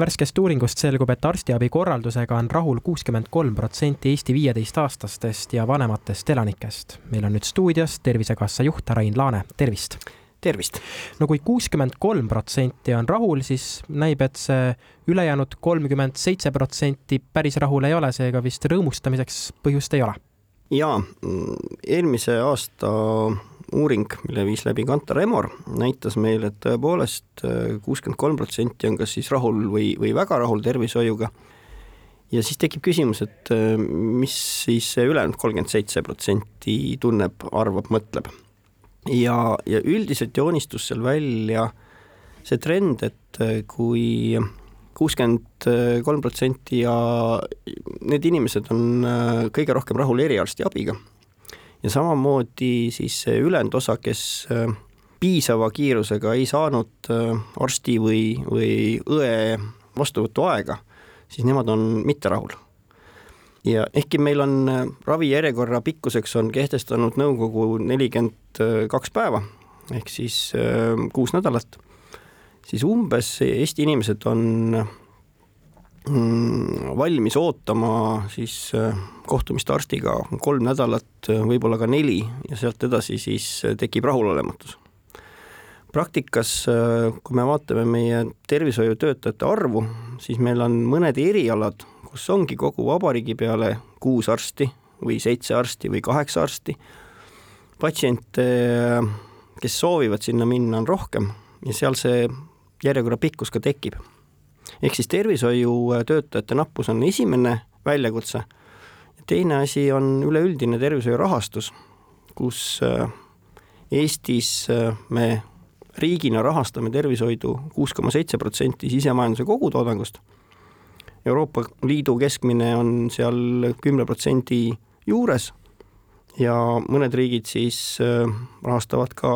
värskest uuringust selgub, et arstiabi korraldusega on rahul kuuskümmend kolm protsenti Eesti viieteistaastastest ja vanematest elanikest. meil on nüüd stuudios Tervisekassa juht Rain Laane, tervist! tervist! no kui kuuskümmend kolm protsenti on rahul, siis näib, et see ülejäänud kolmkümmend seitse protsenti päris rahul ei ole, seega vist rõõmustamiseks põhjust ei ole. jaa, eelmise aasta uuring, mille viis läbi Kantar Emor, näitas meile, et tõepoolest äh, kuuskümmend kolm protsenti on kas siis rahul või, või väga rahul tervishoiuga. ja siis tekib küsimus, et äh, mis siis see ülejäänud kolmkümmend seitse protsenti tunneb, arvab, mõtleb. ja, ja üldiselt joonistus seal välja see trend, et äh, kui kuuskümmend kolm protsenti ja need inimesed on kõige rohkem rahul eriarstiabiga ja samamoodi siis see ülejäänud osa, kes äh, piisava kiirusega ei saanud äh, arsti või, või õe vastuvõtuaega, siis nemad on mitte rahul. ja ehkki meil on äh, ravijärjekorra pikkuseks on kehtestanud nõukogu nelikümmend kaks päeva ehk siis kuus nädalat, siis umbes Eesti inimesed on valmis ootama siis äh, kohtumist arstiga kolm nädalat, äh, võib-olla ka neli ja sealt edasi siis äh, tekib rahulolematus. praktikas, kui me vaatame meie tervishoiutöötajate arvu, siis meil on mõned erialad, kus ongi kogu vabariigi peale kuus arsti või seitse arsti või kaheksa arsti. patsiente, kes soovivad sinna minna, on rohkem ja seal see järjekorra pikkus ka tekib ehk siis tervishoiutöötajate nappus on esimene väljakutse. teine asi on üleüldine tervishoiu rahastus, kus äh, Eestis äh, me riigina rahastame tervishoidu kuus koma seitse protsenti sisemajanduse kogutoodangust. Euroopa Liidu keskmine on seal kümne protsendi juures ja mõned riigid siis äh, rahastavad ka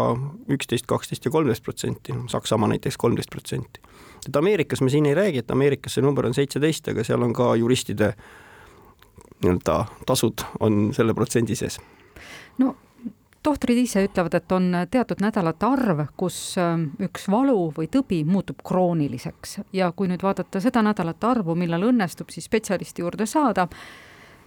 üksteist, kaksteist ja kolmteist protsenti, Saksamaa näiteks kolmteist protsenti et Ameerikas me siin ei räägi, et Ameerikas see number on seitseteist, aga seal on ka juristide nii-öelda tasud on selle protsendi sees. no tohtrid ise ütlevad, et on teatud nädalate arv, kus ähm, üks valu või tõbi muutub krooniliseks ja kui nüüd vaadata seda nädalate arvu, millal õnnestub siis spetsialisti juurde saada,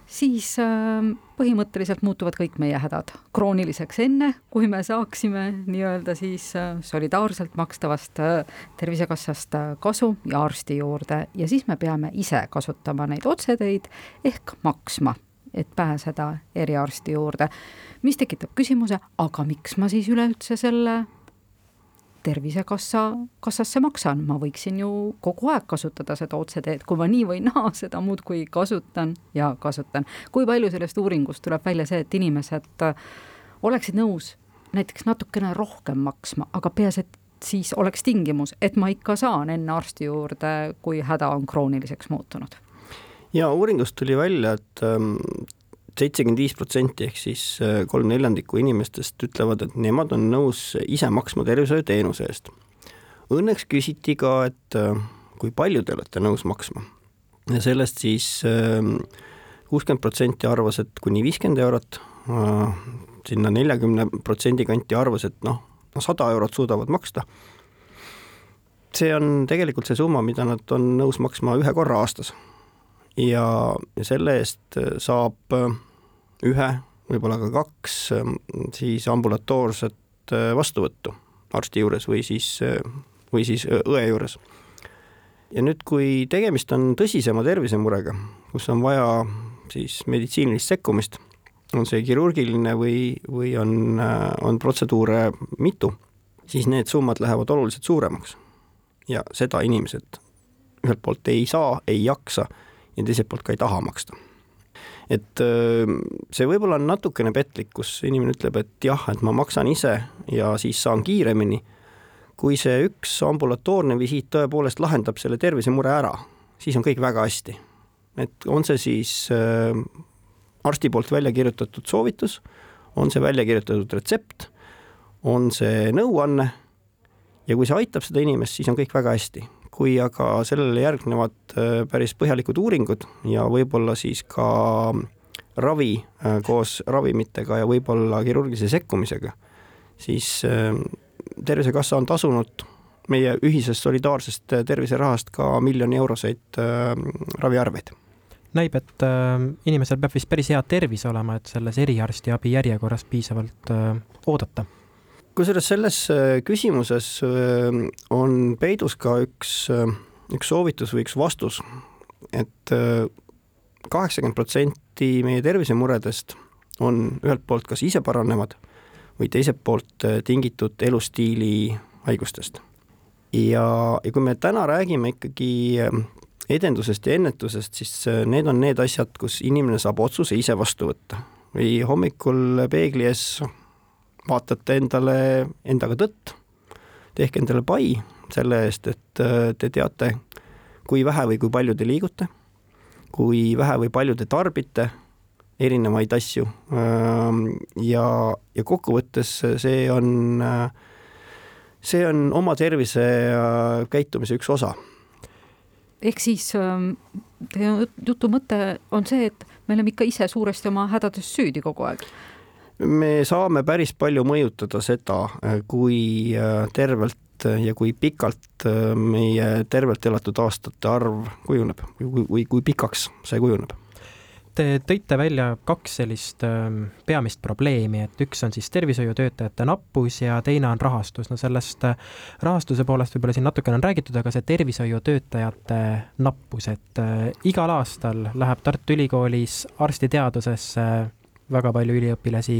siis ähm, põhimõtteliselt muutuvad kõik meie hädad krooniliseks enne, kui me saaksime nii-öelda siis äh, solidaarselt makstavast äh, Tervisekassast äh, kasu ja arsti juurde ja siis me peame ise kasutama neid otseteid ehk maksma, et pääseda eriarsti juurde. mis tekitab küsimuse, aga miks ma siis üleüldse selle Tervisekassa, kassasse maksan, ma võiksin ju kogu aeg kasutada seda otseteed, kui ma nii või naa seda muudkui kasutan ja kasutan. kui palju sellest uuringust tuleb välja see, et inimesed äh, oleksid nõus näiteks natukene rohkem maksma, aga peaasi, et siis oleks tingimus, et ma ikka saan enne arsti juurde, kui häda on krooniliseks muutunud? Ja uuringust tuli välja, et ähm, seitsekümmend viis protsenti ehk siis äh, kolm neljandikku inimestest ütlevad, et nemad on nõus ise maksma tervishoiuteenuse eest. Õnneks küsiti ka, et äh, kui palju te olete nõus maksma ja sellest siis kuuskümmend protsenti arvas, et kuni viiskümmend eurot, äh, sinna neljakümne protsendi kanti arvas, et noh, sada eurot suudavad maksta. see on tegelikult see summa, mida nad on nõus maksma ühe korra aastas ja selle eest saab ühe, võib-olla ka kaks ähm, siis ambulatoorset äh, vastuvõttu arsti juures või siis, äh, või siis õe juures. ja nüüd, kui tegemist on tõsisema tervisemurega, kus on vaja siis meditsiinilist sekkumist, on see kirurgiline või, või on, on protseduure mitu, siis need summad lähevad oluliselt suuremaks. ja seda inimesed ühelt poolt ei saa, ei jaksa ja teiselt poolt ka ei taha maksta et see võib-olla on natukene petlik, kus inimene ütleb, et jah, et ma maksan ise ja siis saan kiiremini. kui see üks ambulatoorne visiit tõepoolest lahendab selle tervisemure ära, siis on kõik väga hästi. et on see siis arsti poolt välja kirjutatud soovitus, on see välja kirjutatud retsept, on see nõuanne ja kui see aitab seda inimest, siis on kõik väga hästi kui aga sellele järgnevad äh, päris põhjalikud uuringud ja võib-olla siis ka ravi äh, koos ravimitega ja võib-olla kirurgilise sekkumisega, siis äh, Tervisekassa on tasunud meie ühisest solidaarsest terviserahast ka miljoni euroseid raviarveid näib, et inimesel peab vist päris hea tervis olema, et selles eriarstiabi järjekorras piisavalt oodata. Kusjuures selles äh, küsimuses äh, on peidus ka üks äh,, üks soovitus või üks vastus et, et kaheksakümmend protsenti meie tervisemuredest on ühelt poolt kas ise paranevad või teiselt poolt tingitud elustiili haigustest. ja, ja kui me täna räägime ikkagi edendusest ja ennetusest, siis need on need asjad, kus inimene saab otsuse ise vastu võtta või hommikul peegli ees vaatate endale, endaga tõtt, tehke endale pai selle eest, et te teate, kui vähe või kui palju te liigute, kui vähe või palju te tarbite erinevaid asju. ja, ja kokkuvõttes see on, see on oma tervise ja käitumise üks osa. ehk siis teie jutu mõte on see, et me oleme ikka ise suuresti oma hädades süüdi kogu aeg me saame päris palju mõjutada seda, kui tervelt ja kui pikalt meie tervelt elatud aastate arv kujuneb või, või kui pikaks see kujuneb Te tõite välja kaks sellist ähm, peamist probleemi, et üks on siis tervishoiutöötajate nappus ja teine on rahastus. no sellest äh, rahastuse poolest võib-olla siin natukene on räägitud, aga see tervishoiutöötajate nappus, et äh, igal aastal läheb Tartu Ülikoolis arstiteadusesse väga palju üliõpilasi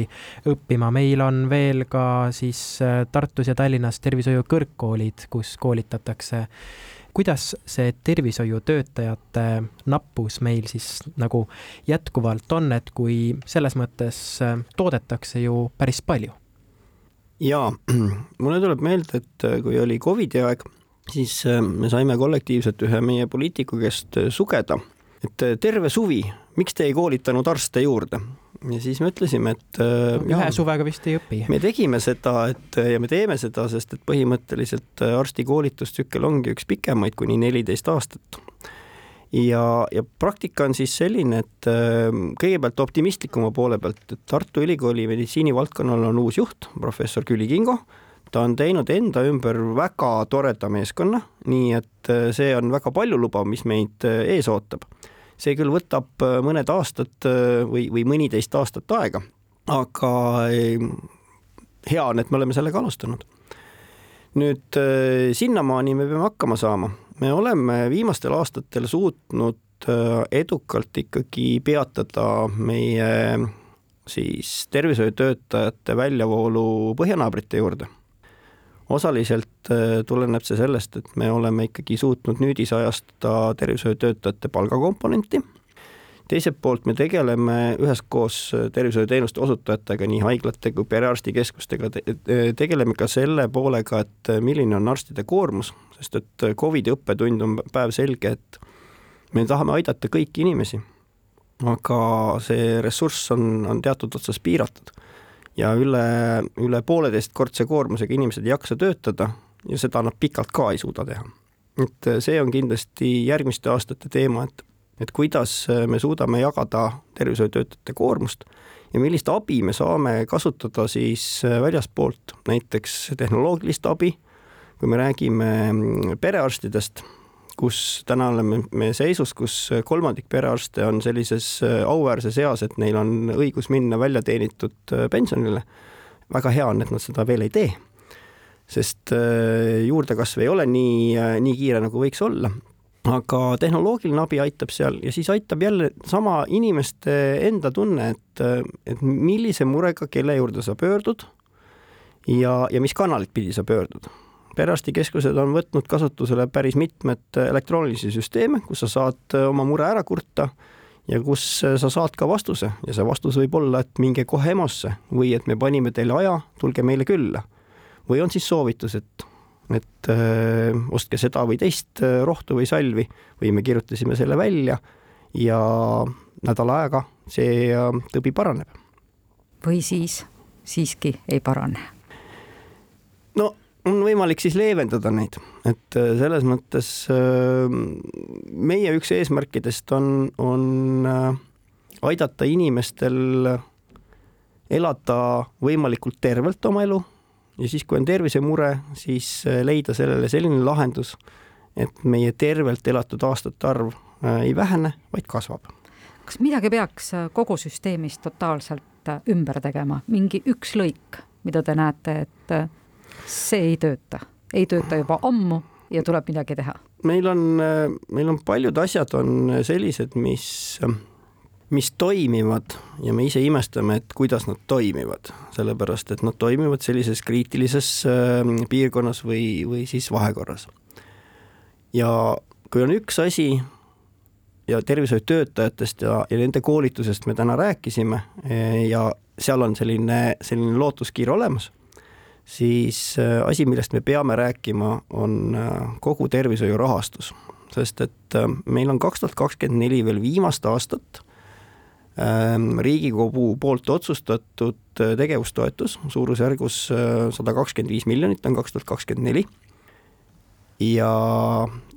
õppima, meil on veel ka siis äh, Tartus ja Tallinnas tervishoiu kõrgkoolid, kus koolitatakse kuidas see tervishoiutöötajate nappus meil siis nagu jätkuvalt on, et kui selles mõttes äh, toodetakse ju päris palju? jaa, mulle tuleb meelde, et äh, kui oli Covidi aeg, siis me saime kollektiivselt ühe meie poliitiku käest sugeda, et terve suvi, miks te ei koolitanud arste juurde? Ja siis me ütlesime, et no, ühe jah, suvega vist ei õpi. me tegime seda, et ja me teeme seda, sest et põhimõtteliselt äh, arsti koolitustsükkel ongi üks pikemaid, kuni neliteist aastat. ja, ja praktika on siis selline, et äh, kõigepealt optimistlikuma poole pealt, et Tartu Ülikooli meditsiinivaldkonnal on uus juht, professor Külli Kingo ta on teinud enda ümber väga toreda meeskonna, nii et äh, see on väga paljulubav, mis meid ees ootab see küll võtab äh, mõned aastad äh, või, või mõniteist aastat aega, aga äh, hea on, et me oleme sellega alustanud. nüüd sinnamaani me peame hakkama saama. me oleme viimastel aastatel suutnud edukalt ikkagi peatada meie siis tervishoiutöötajate väljavoolu põhjanaabrite juurde osaliselt äh, tuleneb see sellest, et me oleme ikkagi suutnud nüüdisajastada tervishoiutöötajate palgakomponenti. teiselt poolt me tegeleme üheskoos tervishoiuteenuste osutajatega, nii haiglate kui perearstikeskustega te, tegeleme ka selle poolega, et milline on arstide koormus, sest et Covidi õppetund on päevselge, et me tahame aidata kõiki inimesi, aga see ressurss on, on teatud otsas piiratud ja üle, üle pooleteistkordse koormusega inimesed ei jaksa töötada ja seda nad pikalt ka ei suuda teha. et see on kindlasti järgmiste aastate teema, et, et kuidas me suudame jagada tervishoiutöötajate koormust ja millist abi me saame kasutada siis väljaspoolt, näiteks tehnoloogilist abi, kui me räägime perearstidest kus täna oleme me seisus, kus kolmandik perearste on sellises äh, auväärses eas, et neil on õigus minna välja teenitud äh, pensionile. väga hea on, et nad seda veel ei tee, sest äh, juurdekasv ei ole nii, nii kiire, nagu võiks olla aga tehnoloogiline abi aitab seal ja siis aitab jälle sama inimeste enda tunne, et, et millise murega, kelle juurde sa pöördud ja, ja mis kanalit pidi sa pöördud perearstikeskused on võtnud kasutusele päris mitmed elektroonilisi süsteeme, kus sa saad oma mure ära kurta ja kus sa saad ka vastuse ja see vastus võib olla, et minge kohe EMO-sse või et me panime teile aja, tulge meile külla. või on siis soovitus, et, et öö, äh, ostke seda või teist äh, rohtu või salvi või me kirjutasime selle välja ja nädala ajaga see äh, tõbi paraneb. või siis siiski ei parane? On võimalik siis leevendada neid, et äh, selles mõttes äh, meie üks eesmärkidest on, on äh, aidata inimestel elada võimalikult tervelt oma elu. Ja siis, kui on tervisemure, siis leida sellele selline lahendus, et meie tervelt elatud aastate arv ei vähene, vaid kasvab. kas midagi peaks kogu süsteemis totaalselt ümber tegema, mingi üks lõik, mida te näete, et see ei tööta, ei tööta juba ammu ja tuleb midagi teha? meil on, meil on paljud asjad on sellised, mis, mis toimivad ja me ise imestame, et kuidas nad toimivad, sellepärast et nad toimivad sellises kriitilises ähm, piirkonnas või, või siis vahekorras. ja kui on üks asi ja tervishoiutöötajatest ja, ja nende koolitusest me täna rääkisime ja seal on selline, selline lootuskiir olemas siis äh, asi, millest me peame rääkima, on äh, kogu tervishoiu rahastus, sest et äh, meil on kaks tuhat kakskümmend neli veel viimast aastat ähm, Riigikogu poolt otsustatud tegevustoetus suurusjärgus sada kakskümmend viis miljonit on kaks tuhat kakskümmend neli. ja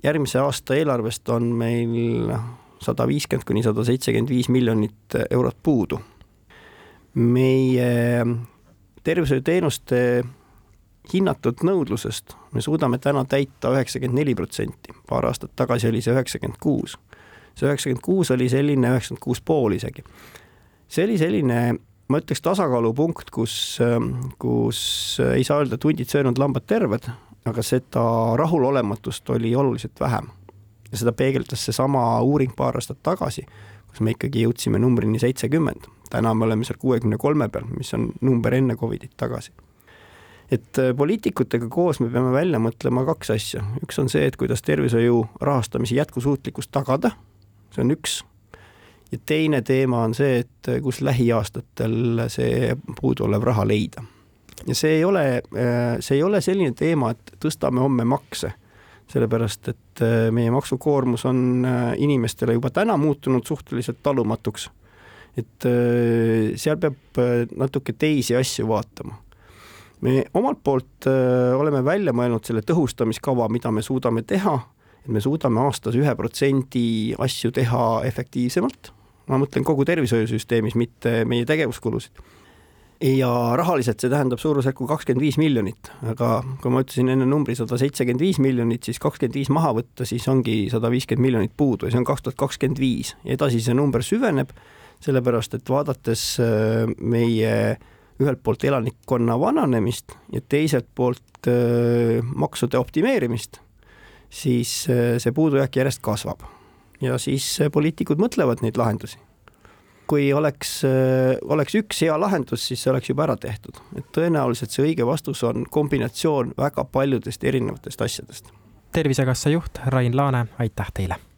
järgmise aasta eelarvest on meil sada viiskümmend kuni sada seitsekümmend viis miljonit eurot puudu. meie tervishoiuteenuste hinnatud nõudlusest me suudame täna täita üheksakümmend neli protsenti, paar aastat tagasi oli see üheksakümmend kuus. see üheksakümmend kuus oli selline üheksakümmend kuus pool isegi. see oli selline, ma ütleks tasakaalupunkt, kus, kus ei saa öelda, et hundid söönud, lambad terved, aga seda rahulolematust oli oluliselt vähem. ja seda peegeldas seesama uuring paar aastat tagasi, kus me ikkagi jõudsime numbrini seitsekümmend. täna me oleme seal kuuekümne kolme peal, mis on number enne Covidit tagasi et äh, poliitikutega koos me peame välja mõtlema kaks asja, üks on see, et kuidas tervishoiu rahastamise jätkusuutlikkust tagada, see on üks, ja teine teema on see, et äh, kus lähiaastatel see puuduolev raha leida. ja see ei ole, äh, see ei ole selline teema, et tõstame homme makse, sellepärast et meie maksukoormus on inimestele juba täna muutunud suhteliselt talumatuks. et seal peab natuke teisi asju vaatama me omalt poolt äh, oleme välja mõelnud selle tõhustamiskava, mida me suudame teha, et me suudame aastas ühe protsendi asju teha efektiivsemalt, ma mõtlen kogu tervishoiusüsteemis, mitte meie tegevuskulusid. ja rahaliselt see tähendab suurusjärku kakskümmend viis miljonit, aga kui ma ütlesin enne numbri sada seitsekümmend viis miljonit, siis kakskümmend viis maha võtta, siis ongi sada viiskümmend miljonit puudu ja see on kaks tuhat kakskümmend viis. edasi see number süveneb, sellepärast et vaadates äh, meie ühelt poolt elanikkonna vananemist ja teiselt poolt maksude optimeerimist, siis see puudujääk järjest kasvab. ja siis poliitikud mõtlevad neid lahendusi. kui oleks, oleks üks hea lahendus, siis see oleks juba ära tehtud, et tõenäoliselt see õige vastus on kombinatsioon väga paljudest erinevatest asjadest. tervisekassa juht Rain Laane, aitäh teile